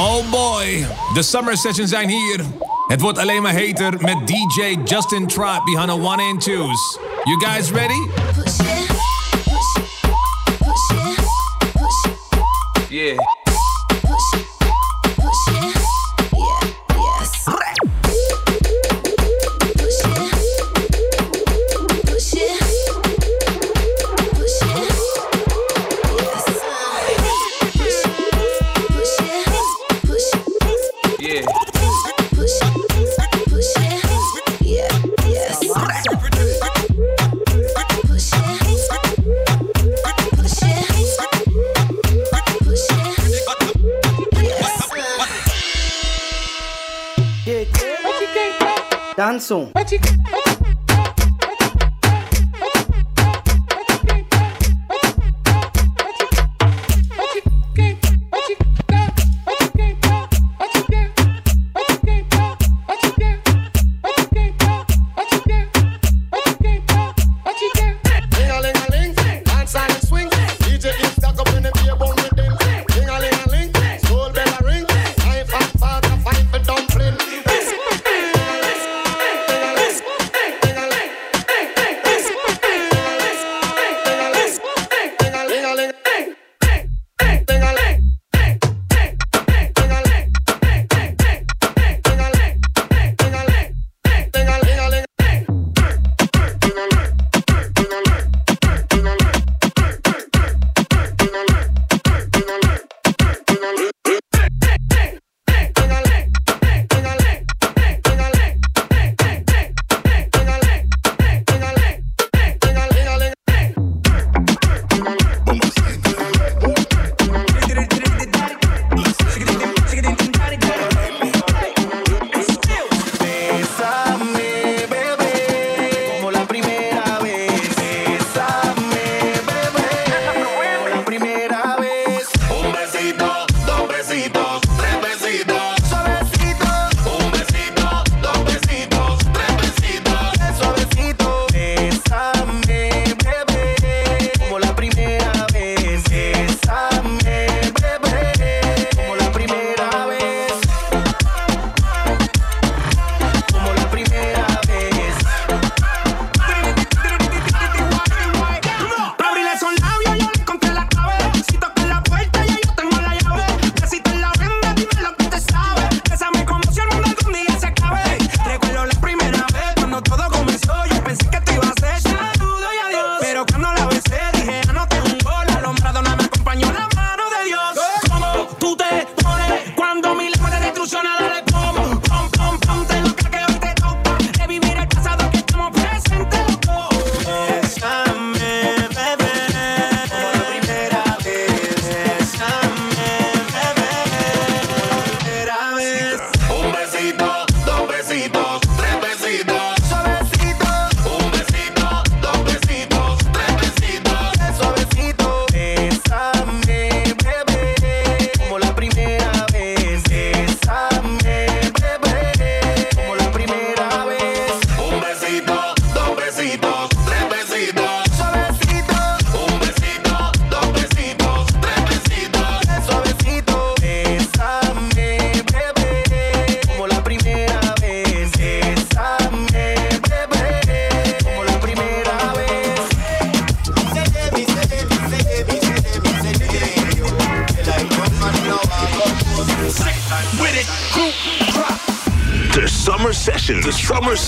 Oh boy, de summer sessions zijn hier. Het wordt alleen maar heter met DJ Justin Tribe behind the one and twos. You guys ready? Yeah. Robson.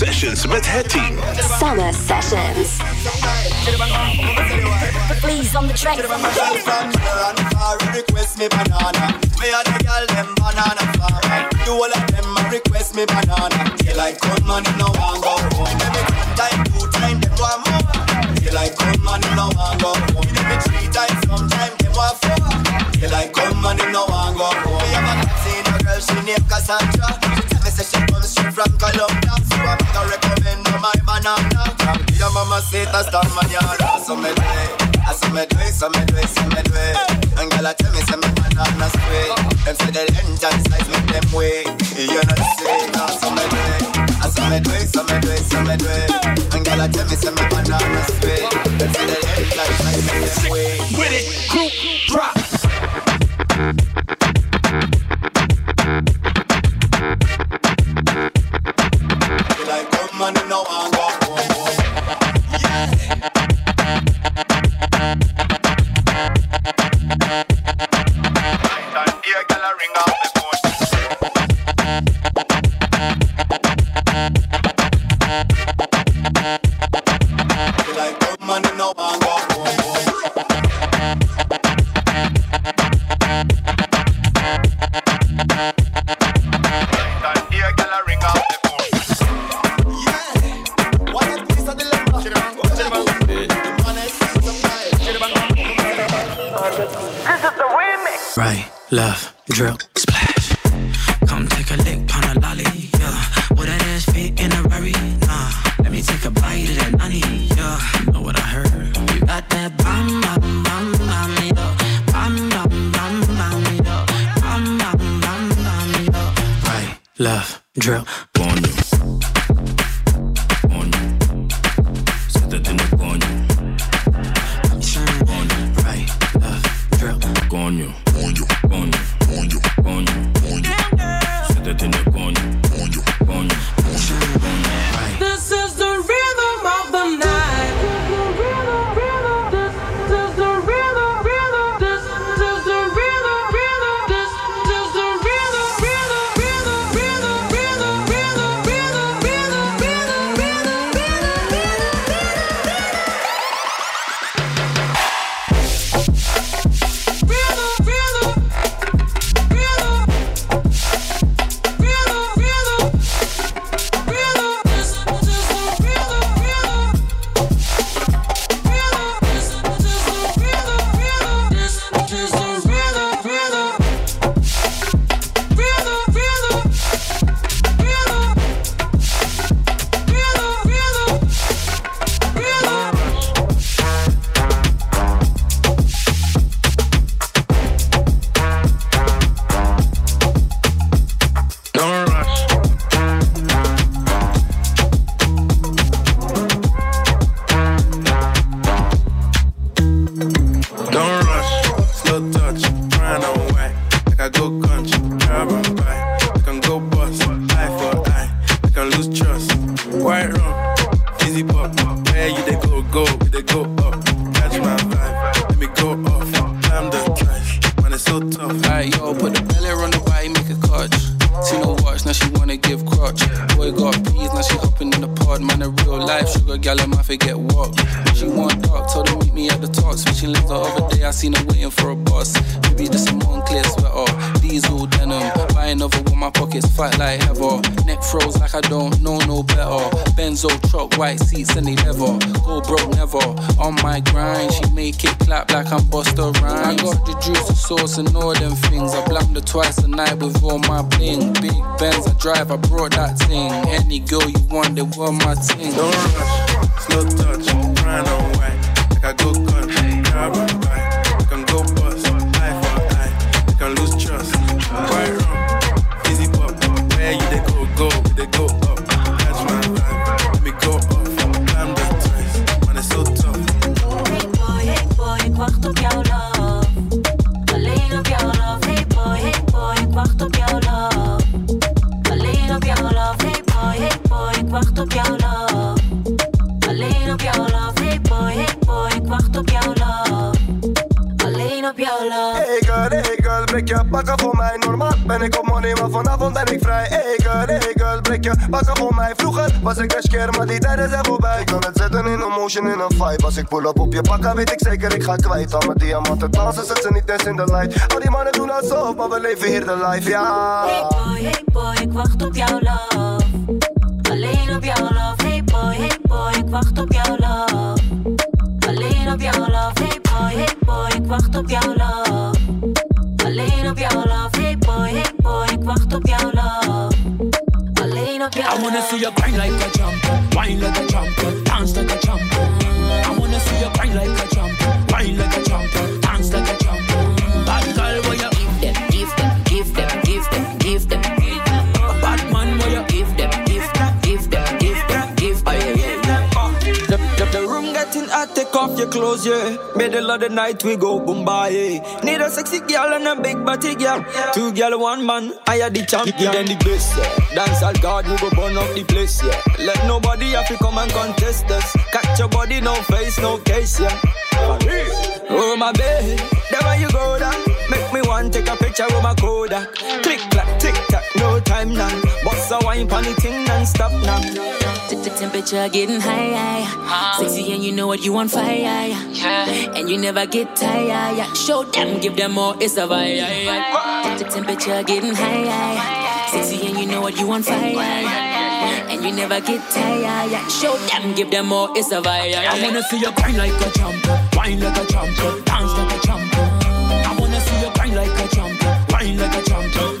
Sessions team. Summer Sessions. Please on the track. Drive, I they want my team. Don't pakken voor mij. Normaal ben ik op money, maar vanavond ben ik vrij. Hey girl, hey girl, breek je pakken voor mij. Vroeger was ik een keer, maar die tijden zijn voorbij. Ik kan het zetten in een motion, in een vibe. Als ik pull up op je pakken, weet ik zeker ik ga kwijt. Al mijn diamanten dansen, zet ze niet eens in de light. Al die mannen doen alsof, maar we leven hier de life, ja. Hey boy, hey boy, ik wacht op jouw love. Alleen op jouw love, hey boy, hey boy, ik wacht op jouw love. Alleen op jouw love, hey boy, hey boy, ik wacht op jouw love. Alleen op love, hey boy, hey boy, ik wacht op love. Alleen op love. I wanna see you grind like a champion, wine like a champion, dance like a champion. I wanna see you grind like a champion, wine like a champion, take off your clothes, yeah. Middle of the night, we go Bombay. Yeah. Need a sexy girl and a big body girl. Two girl, one man, I am the champion. Then the best, yeah. Dance all God, we go burn up the place, yeah. Let nobody have to come and contest us. Catch your body, no face, no case, yeah. Oh, my baby, there you go down. Make me want take a picture with my Kodak. Click clack, tick tock, no time now. Boss a wine on the thing non-stop now. The temperature getting high, high. Sexy and you know what you on fire, yeah. And you never get tired, yeah. Show them, give them more, it's a vibe. The temperature getting high, high. Sexy and you know what you on fire, And you never get tired, yeah. Show them, give them more, it's a vibe. I wanna see you grind like a champion, wine like a champion, dance like a champion. I wanna see you grind like a champion, wine like a champion,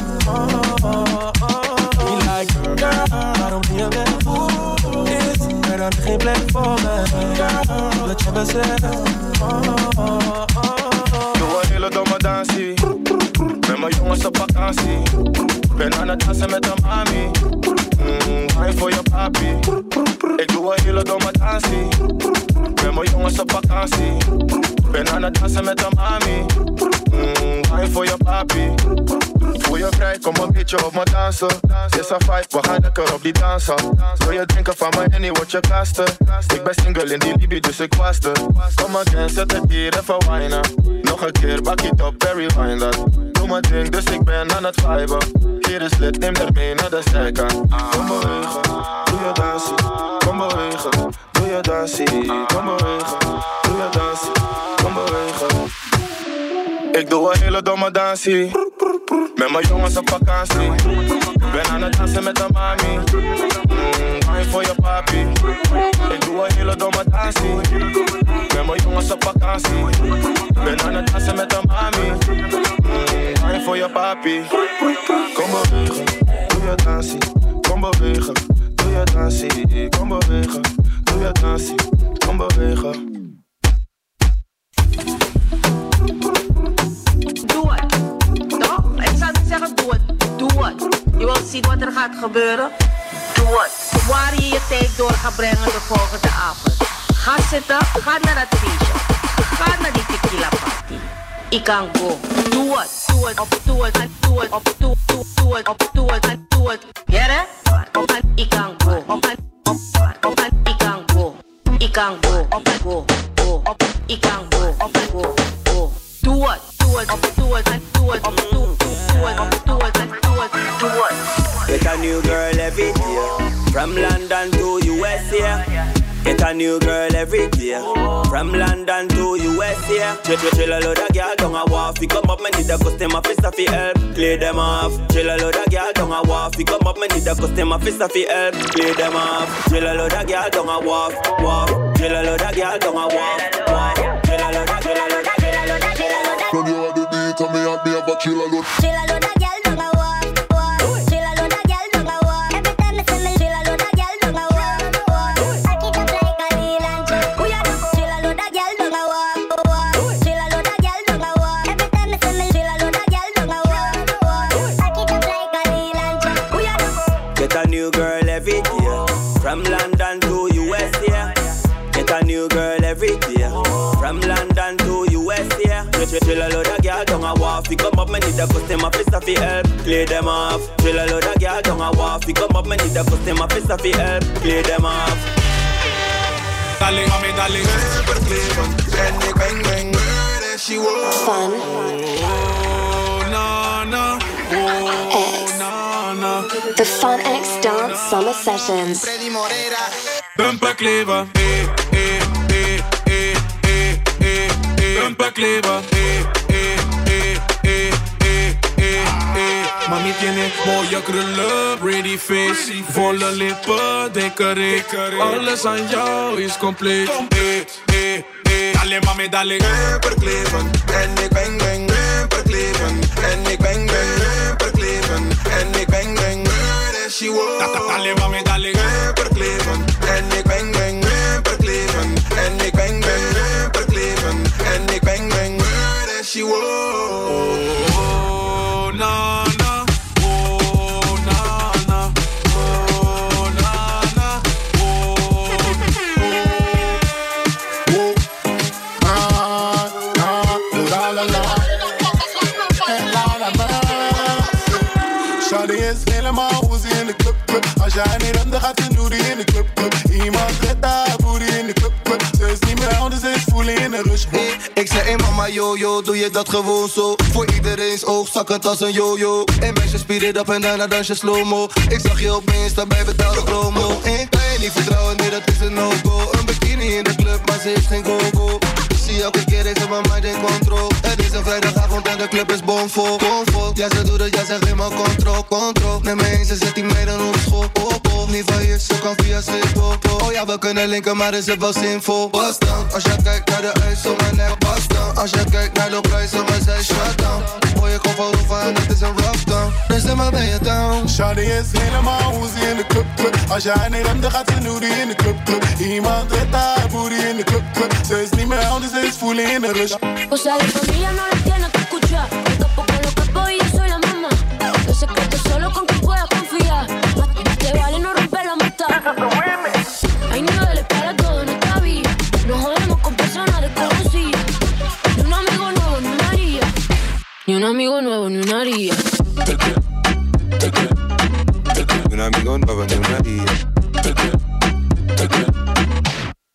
Dit voor voor mij lijkt, girl, waarom voor dat je like, girl, leer weg? Is er dan geen plek voor? Ik hoop dat je oh. Doe een hele domme dansie. Met mijn jongens op vakantie. Ben aan het dansen met een mami. Wine voor je papi. Ik doe een hele domme dansie. Met mijn jongens op vakantie. Ben aan het dansen met een mami. Wine voor je papi. Voel je vrij, kom een beetje op me dansen. Is een vibe, we gaan lekker op die dansen. Wil je drinken van mij en niet wat je kasten? Ik ben single in die Libi, dus ik was er. Kom again, zet het hier even wijnen. Nog een keer, bak it op, Barry wine dat. Doe mijn ding, dus ik ben aan het viben. Hier is lid, neem er mee naar de zijkant. Kom bewegen, doe je dansie. Kom bewegen, doe je dansie. Kom bewegen, doe je dansie. Kom bewegen. Ik doe een hele domme dansie. Met mijn jongens op vakantie. Ben aan het dansen met een mami. Mm, voor je papi. Ik doe een hele domme dansie. Met mijn jongens op vakantie. Ben aan het dansen met een mami. Mm, voor je papi. Kom bewegen, doe je dansie. Kom bewegen, doe je dansie. Kom bewegen, doe je dansie. Kom bewegen. Doe het. Zeggen doe het. Doe het. Je wilt zien wat er gaat gebeuren? Doe het. Waar je je tijd door gaat brengen de volgende avond. Ga zitten, ga naar dat feestje. Ga naar die tequila party. Ik kan go. Doe het. Doe het. Op doe het. Doe het. Op doe doe doe het. Op doe het. Doe het. Ja hè? Ik kan go. Ik kan go. Ik kan go. Op go. Go. Op ik kan go. Op go. Go. Doe het. Doe het. Op doe het. Doe het. Op doe het. Op doe het. En doe het. Doe het. Get a new girl every day. From London to USA. Get a new girl every day. From London to USA. Chill, chill, chill a load of girl down a wharf. Fi come up, me need a customer fi fi help. Clear them off. Chill a load of girl down a wharf. Fi come up, me need a customer fi fi help. Clear them off. Chill a load of girl down a wharf. Wharf. Chill a load of girl down a wharf. Wharf. Chill a load of, chill a load of, chill a load of, chill a load of. Run you on the beat and me and me have a chill a load. Chill a load Chill, chill, chill a load of girl down a wharf. Fi come up, me need a customer fi fi help. Clear them off. Chill a load of girl down a wharf. Fi come up, me need a customer fi fi help. Clear them off. Dale, mami, dale. En ik bang bang. She was Fun. Oh, na, na. Oh, X. na, na. The FunX Dance Summer Sessions. Bumperkleber. Eh, eh, eh, eh, eh, een pak leven. Mami tiene mooie krullen, pretty face, volle lippen, decoré. Alles aan jou is compleet. Eh, eh, Dale mami, dale. Amper kleven, en ik bang bang. Amper kleven, en ik bang bang. Amper kleven, en ik bang bang. She wow. Dale mami, dale. Kleven, en ik bang bang. Amper kleven, en ik bang bang. Kleven. En ik bang bang word as she whoa. Oh, na, na. Oh, na, na. Oh, na, na. Shawty is helemaal hoe ze in de club, club. Als jij niet hebt, dan gaat ze doen die in de club, club. Iemand zet haar booty in de club, club. Is niet meer ze is voelen in de rush. Ik zei, hey mama, yo, yo, doe je dat gewoon zo? Voor iedereen's oog, zak het als een yo-yo. En meisje, speed it up en daarna dans je slow-mo. Ik zag je op Insta bij betaalde promo. Kan je niet vertrouwen, nee, dat is een no-go. Een bikini in de club, maar ze heeft geen go-go. Ik zie elke keer, is mijn mind in control. Is een vrijdagavond en de club is bomvol. Bomvol, ja, ze doet het, ja, ze geeft me control, control. Neem me eens, ze zet die meiden op school. Oh, oh, niet van hier, ze kan via Schiphol. Oh ja, we kunnen linken, maar is het wel zinvol. Bust down, als je kijkt naar de ijs op mijn nek, bust down. Als je kijkt naar de prijs op mijn zij, shut down. Boy, ik kom van en het is een rough down. Dus dan maar ben je down. Shawty is helemaal hoe ze in de club, club. Als jij niet hebt, dan gaat ze nu die in de club, club. Iemand zet haar booty in de club, club. Ze is niet meer oud, ze is voelen in de rush. Sea, de familia No la que escuchar. Me con los cuerpos y yo soy la mamá. Ese cuerpo es solo con quien pueda confiar. A ti te vale no romper la mata. Hay nido de la todo no está bien. Nos jodemos con personas de conocida. Y un amigo nuevo ni un haría. Ni un amigo nuevo ni una haría. Y un amigo nuevo ni una haría.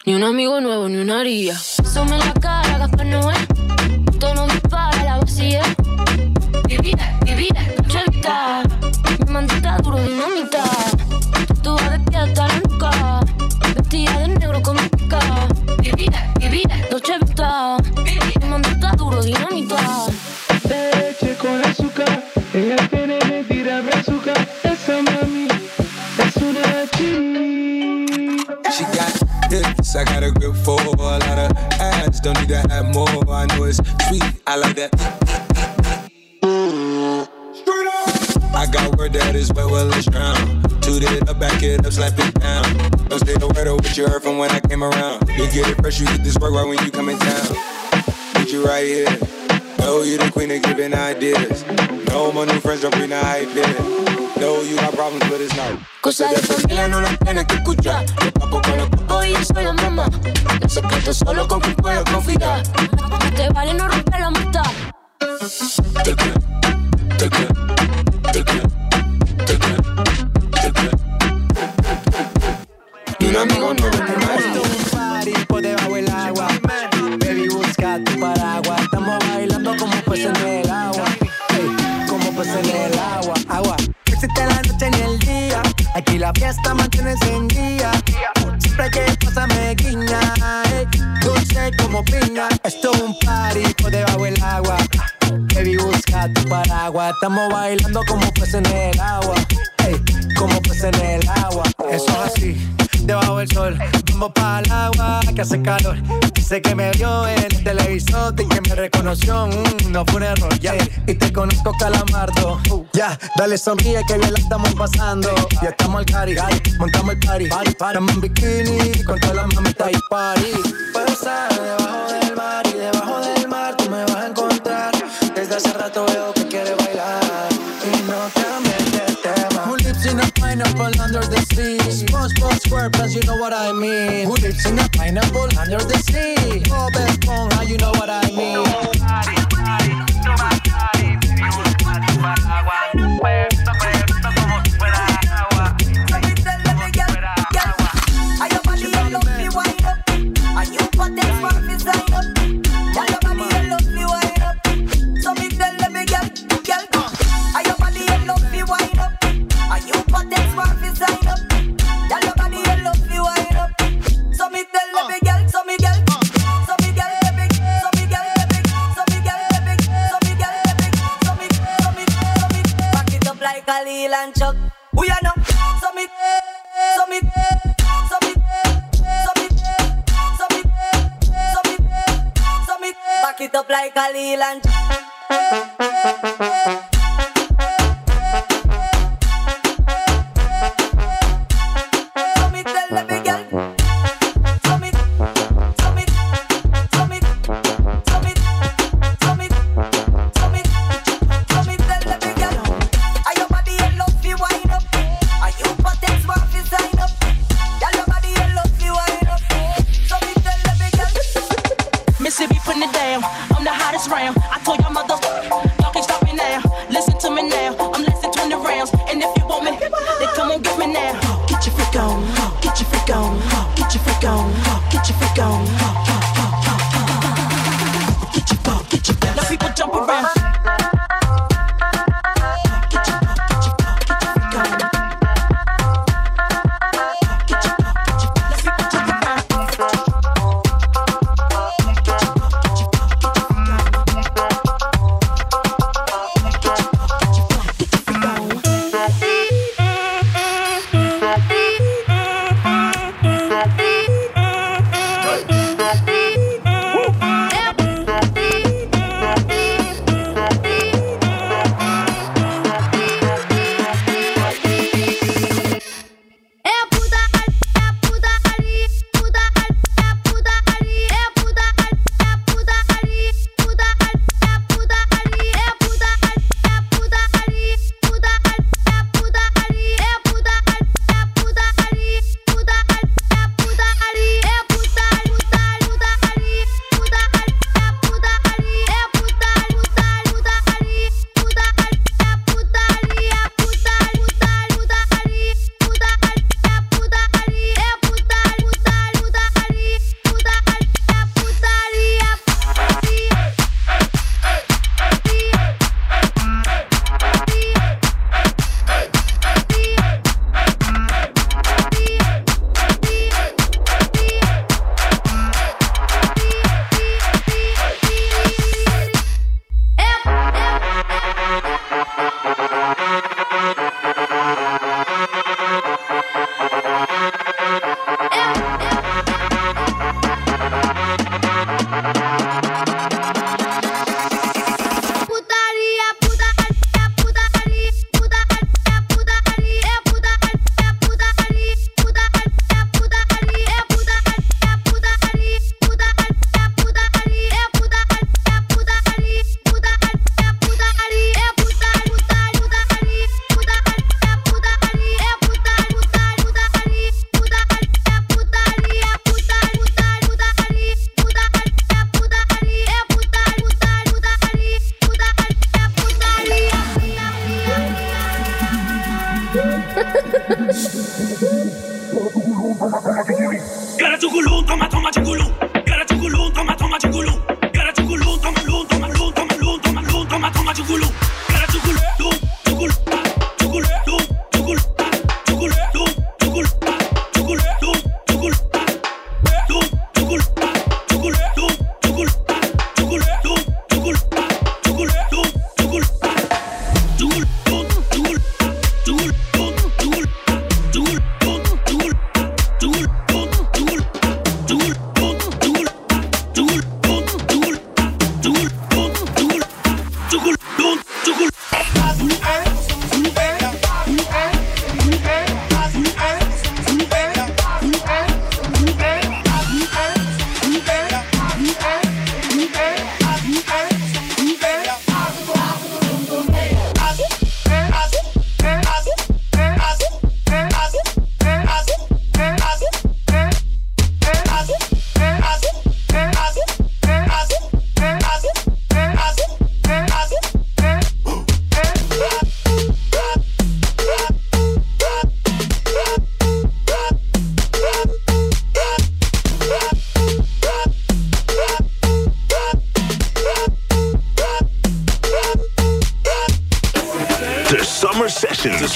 Y un amigo nuevo ni una haría. Soma en la cara, Gafanoel. Noé. Tono dispara, la vacía. Vivida, vivida, chevita. Mi mandita duro, dinamita. Tú vas de hasta la nuca. Vestida de negro con mica. Vivida, vivida, Dolce Vita. Mi mandita duro, dinamita. Leche con azúcar, ella tiene mentira brazuca. Esa mami es una G. She got hips, I got a grip for a lot of. Don't need to have more. I know it's sweet, I like that. Straight up I got word that is wet, well, it's drown. Toot it up, back it up, slap it down. Don't say the word of what you heard from when I came around. You get it fresh, you get this work right when you come in town. Put you right here. Know you the queen of giving ideas. No, my new friends don't bring the hype in. Luego you my problems, but it's not. Cosas de familia no las tienes que escuchar. Yo tampoco lo ocupo y yo soy la mamá. El secreto solo con quien puedo confiar. Te vale no romper la amistad. Te quiero, te quiero, te quiero, te quiero, te quiero. Y un amigo no nuevo, Aquí la fiesta mantiene encendida. Siempre que pasa me guiña. ey, dulce como piña. Esto es un party por debajo del agua. Baby, busca tu paraguas. Estamos bailando como peces en el agua. Ey, como peces en el agua. Eso es así, debajo del sol. Vamos para el agua que hace calor. Dice que me vio en el televisor y que me reconoció. mm, no fue un error, ya. Y te conozco, calamardo. Ya, dale sonríe que bien la estamos pasando. Ya estamos al cari, montamos el party. Estamos en bikini con todas las mamitas y party. Puedo estar debajo del mar y debajo del mar tú me vas a encontrar. Desde hace rato veo under the sea? SpongeBob SquarePants, you know what I mean. Who lives in a pineapple under the sea?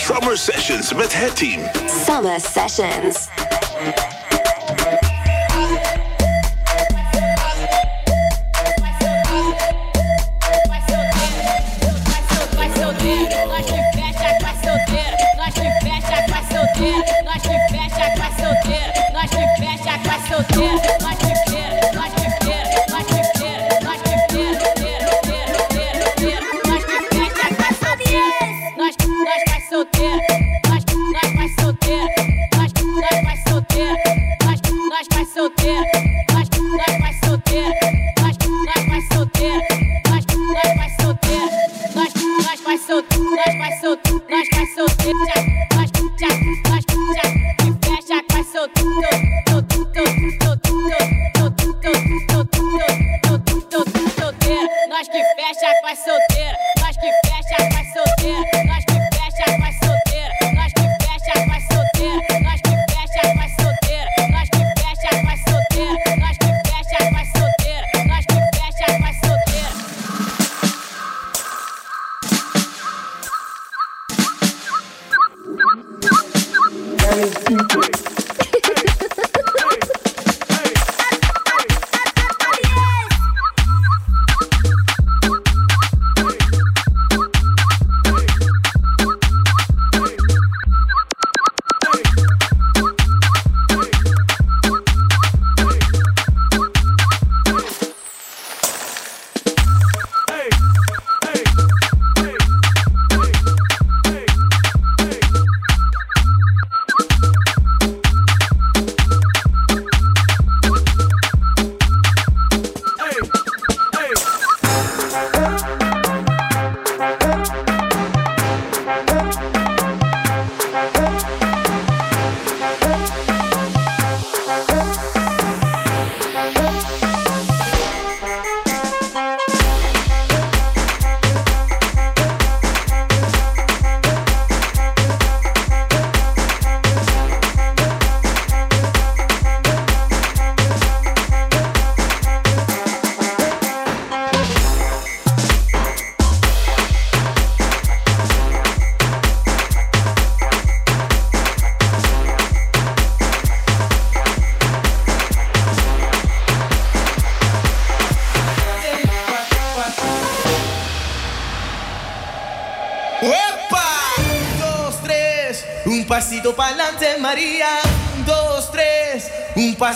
Summer Sessions met het team. Summer Sessions.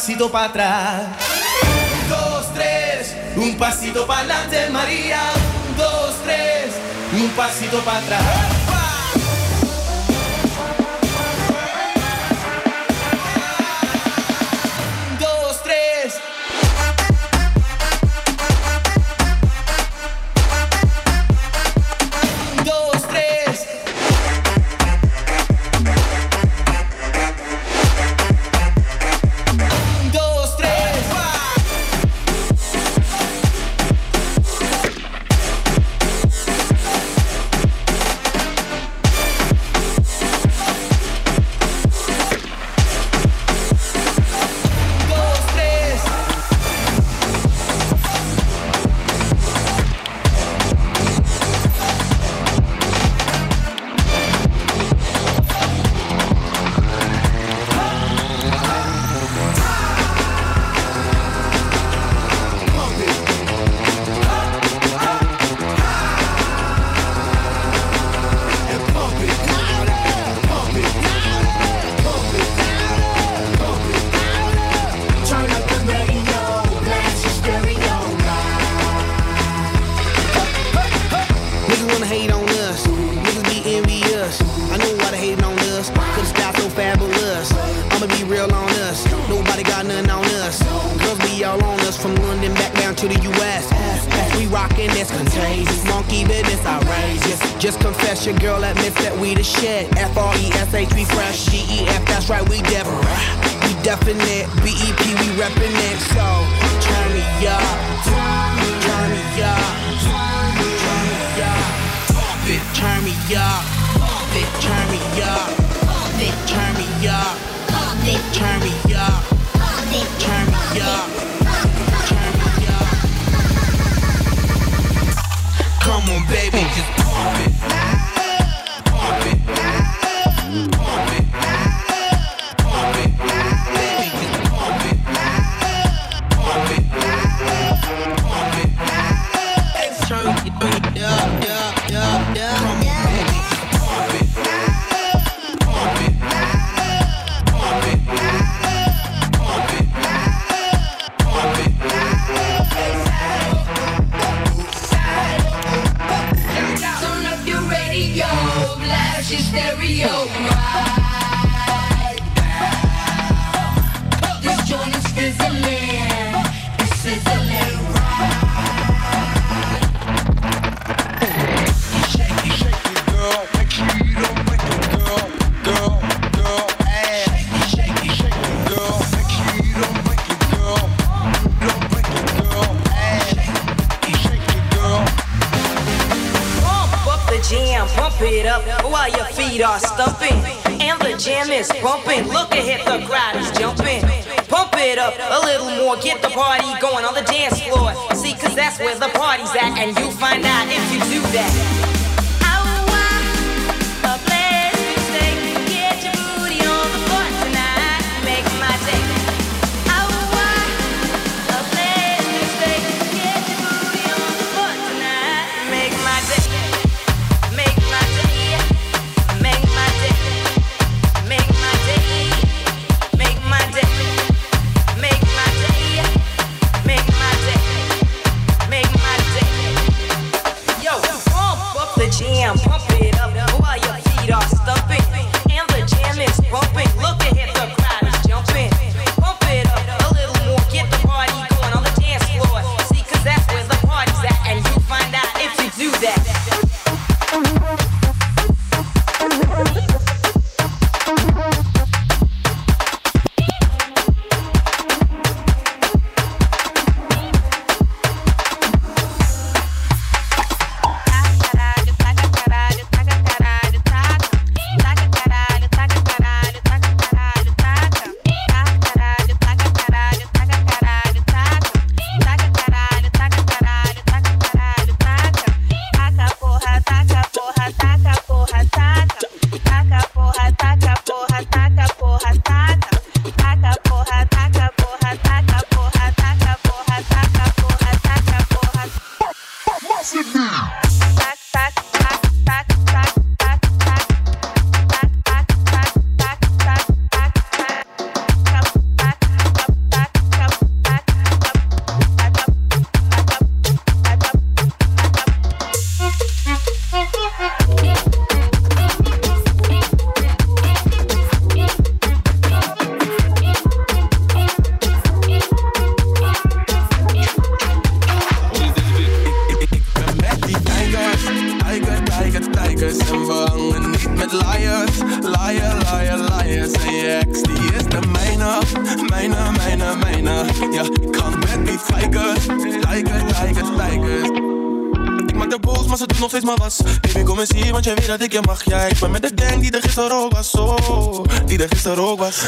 Un pasito para atrás. Un, dos, tres, un pasito para adelante, María. Un, dos, tres, un pasito para atrás.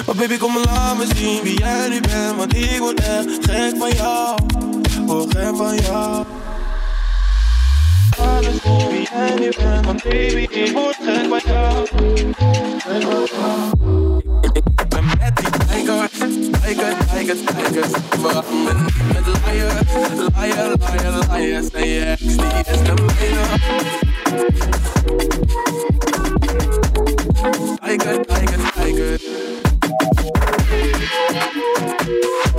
Maar baby kom maar laat me zien wie jij nu bent Want ik word echt gek van jou Hoor gek van jou me zien wie jij nu bent Want baby ik word gek van jou Ik ben met die tijger Tijger, tijger, tijger Waarom met liar Liar, liar, liar Zijn die is de Tiger, tiger, tiger Thank you.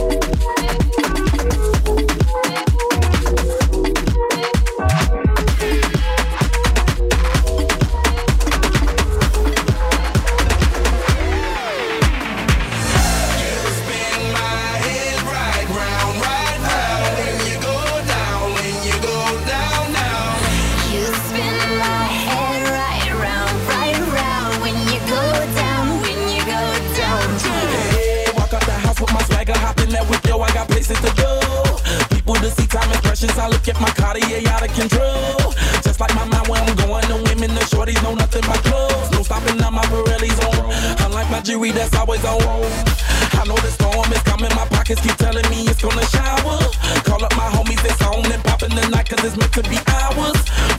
sessions, I look at my Cartier out of control. Just like my mind when I'm going to women, the shorties know nothing my clothes. No stopping on my Pirelli's on. Unlike my jewelry that's always on. I know the storm is coming, my pockets keep telling me it's gonna shower. Call up my homies, it's on and popping the night, cause it's meant to be ours.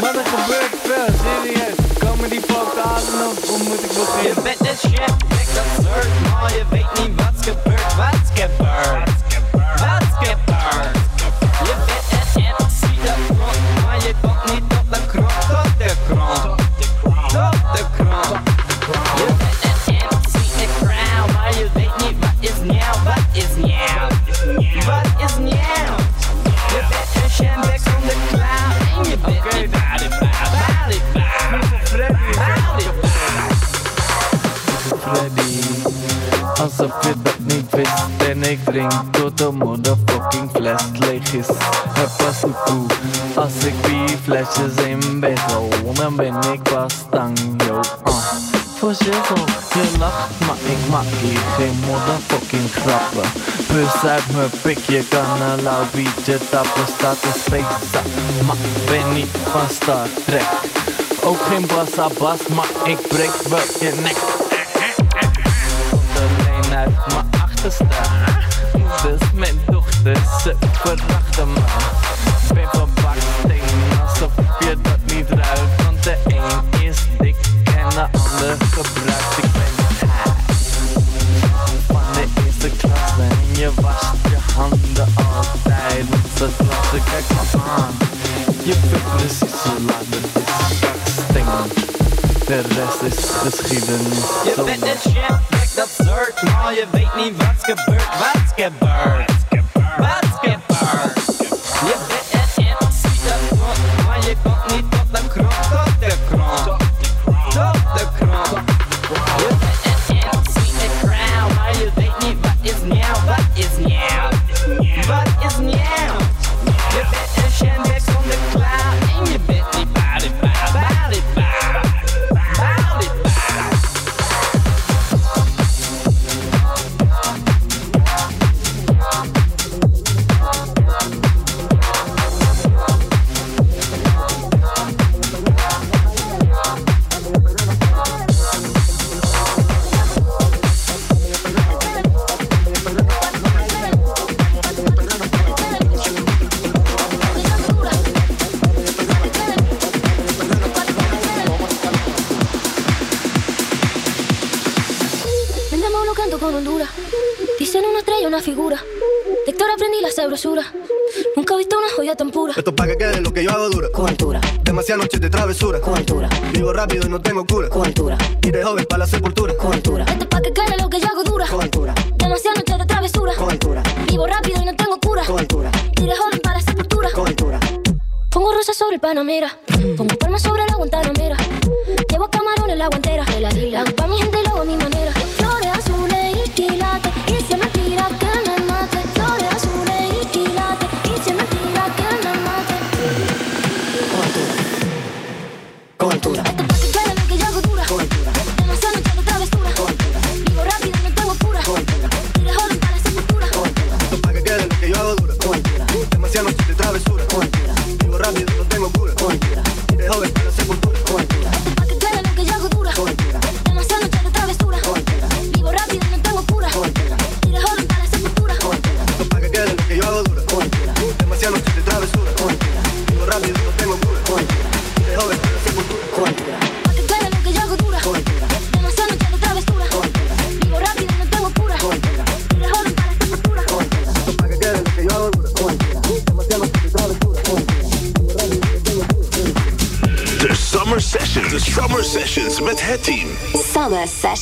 Maar er gebeurt veel, serieus. Komen die foto's aan of hoe moet ik beginnen? Je bent een shit, ik absurd, maar je weet niet wat's drink tot de motherfucking fles leeg is. Het pas toe als ik vier flesjes in bed hou, dan ben ik pas stang, yo. Uh. Voor shizzle, je lacht, maar ik maak hier geen motherfucking grappen. Bus uit mijn pik, je kan een lauw tappen, staat een space Maar ben niet van Star Trek. Ook geen bassa bas, maar ik breek wel je nek. Alleen uit mijn achterste. Mijn dochter, ze verachten me. Ben van baksteen, alsof je dat niet ruikt. Want de een is dik en de ander gebruikt. Ik ben van de eerste klasse en je wast je handen altijd. Dat klasse, kijk me aan. Je bent precies zo laat, het is. De rest is geschiedenis absurd, maar je weet niet wat gebeurt, wat gebeurt. no tengo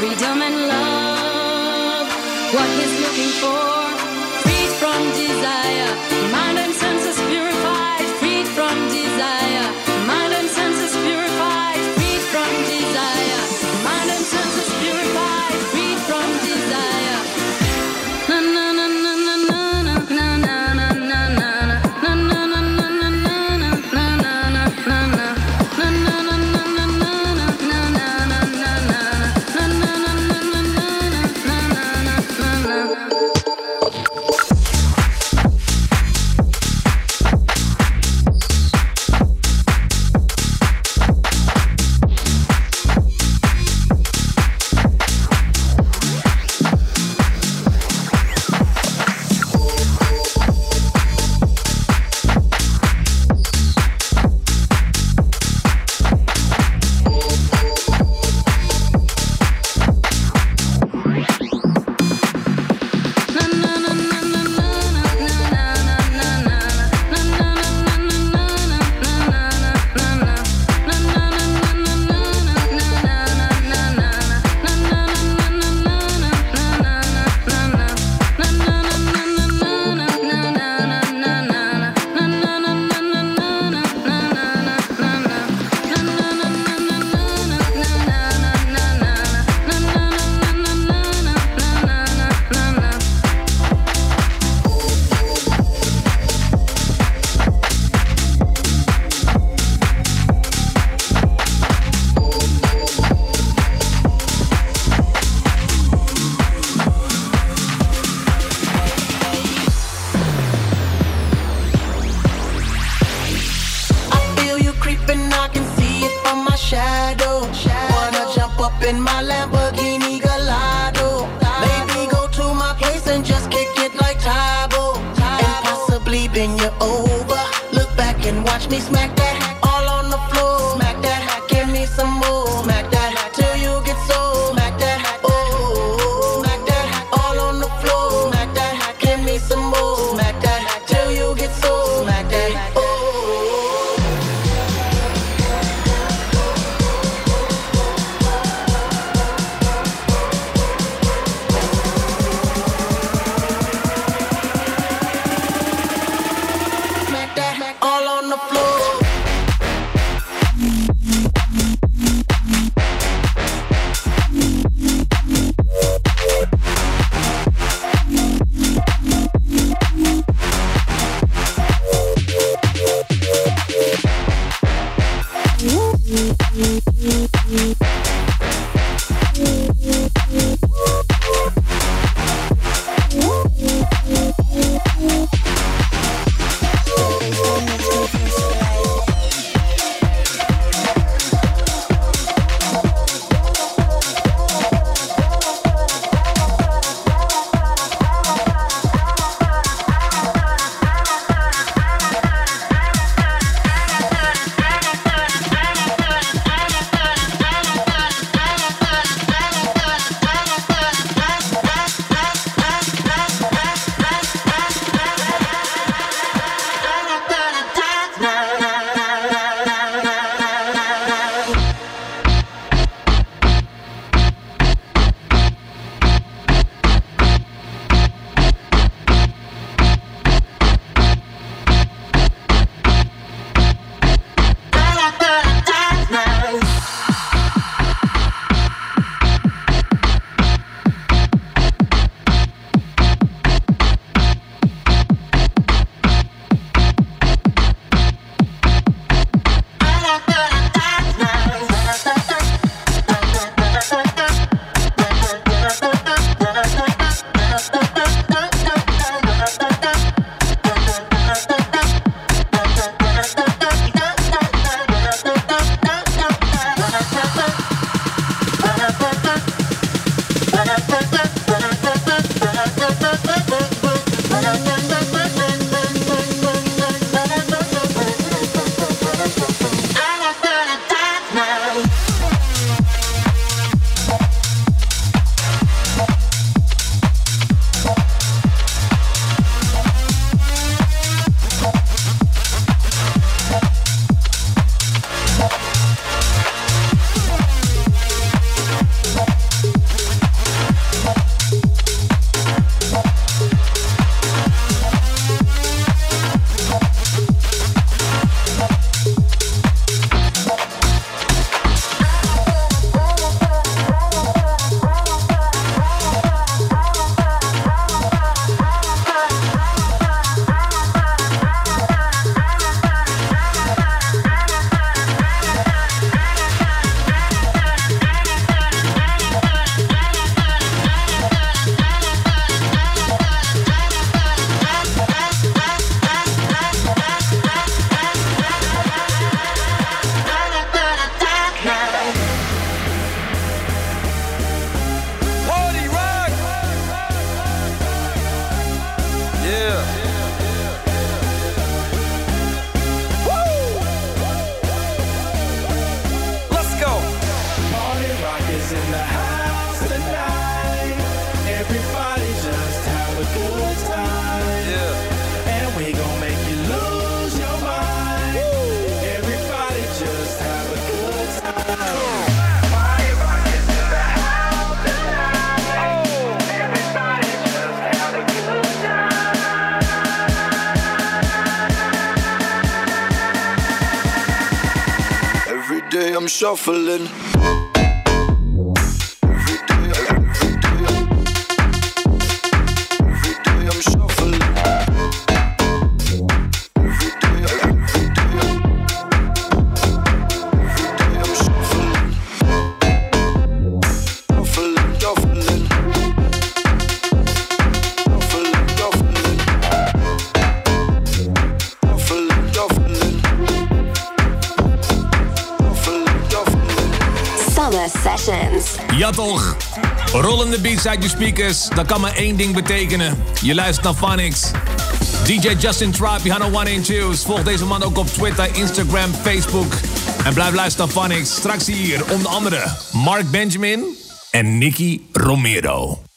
freedom and love, what he's looking for. I'm shuffling. Uit je speakers. Dat kan maar één ding betekenen. Je luistert naar Phonics. DJ Justin Tribe, Johanna One and Twos. Volg deze man ook op Twitter, Instagram, Facebook. En blijf luisteren naar Phonics. Straks hier onder andere Mark Benjamin en Nicky Romero.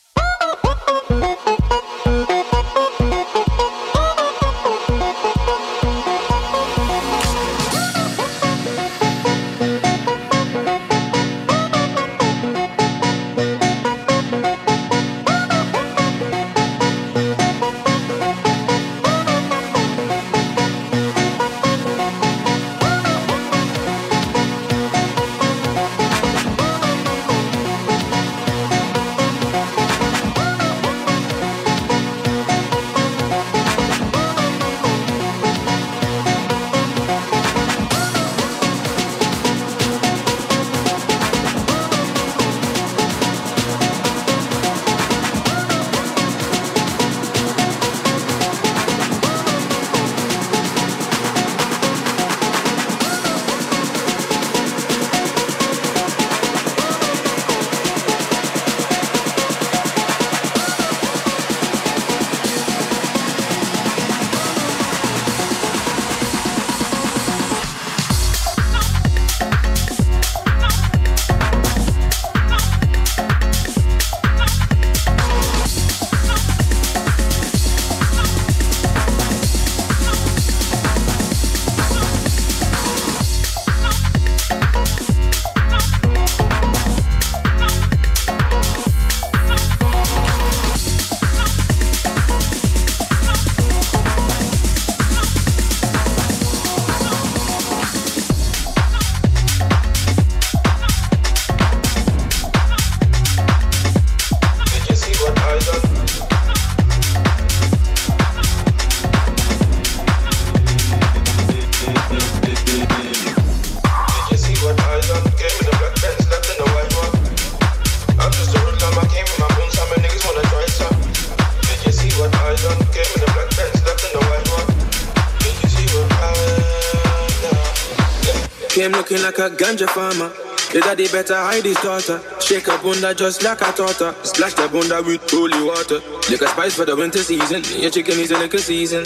Came looking like a ganja farmer. The daddy better hide his daughter. Shake a bunda just like a her. Splash the bunda with holy water. Liquor spice for the winter season. Your chicken is a liquor season.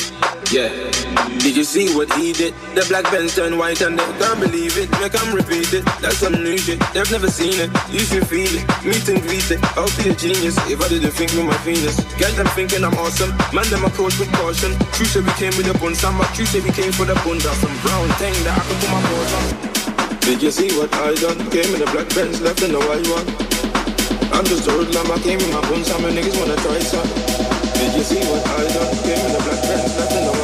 Yeah. Did you see what he did? The black Benz turned white and they can't believe it. Make them repeat it. That's some new shit. They've never seen it. You should feel it. Meet and greet it. I'll be a genius if I didn't think with my penis. Get them thinking I'm awesome. Man, them approach with caution. True say we came with a bun. Some true say we came for the bunda. Some brown thing that I can put my paws on. Did you see what I done? Came in the black Benz, left in the white one. I'm just a hoodlum, I came in my bones, some niggas wanna try some. Did you see what I done? Came in the black Benz, left in the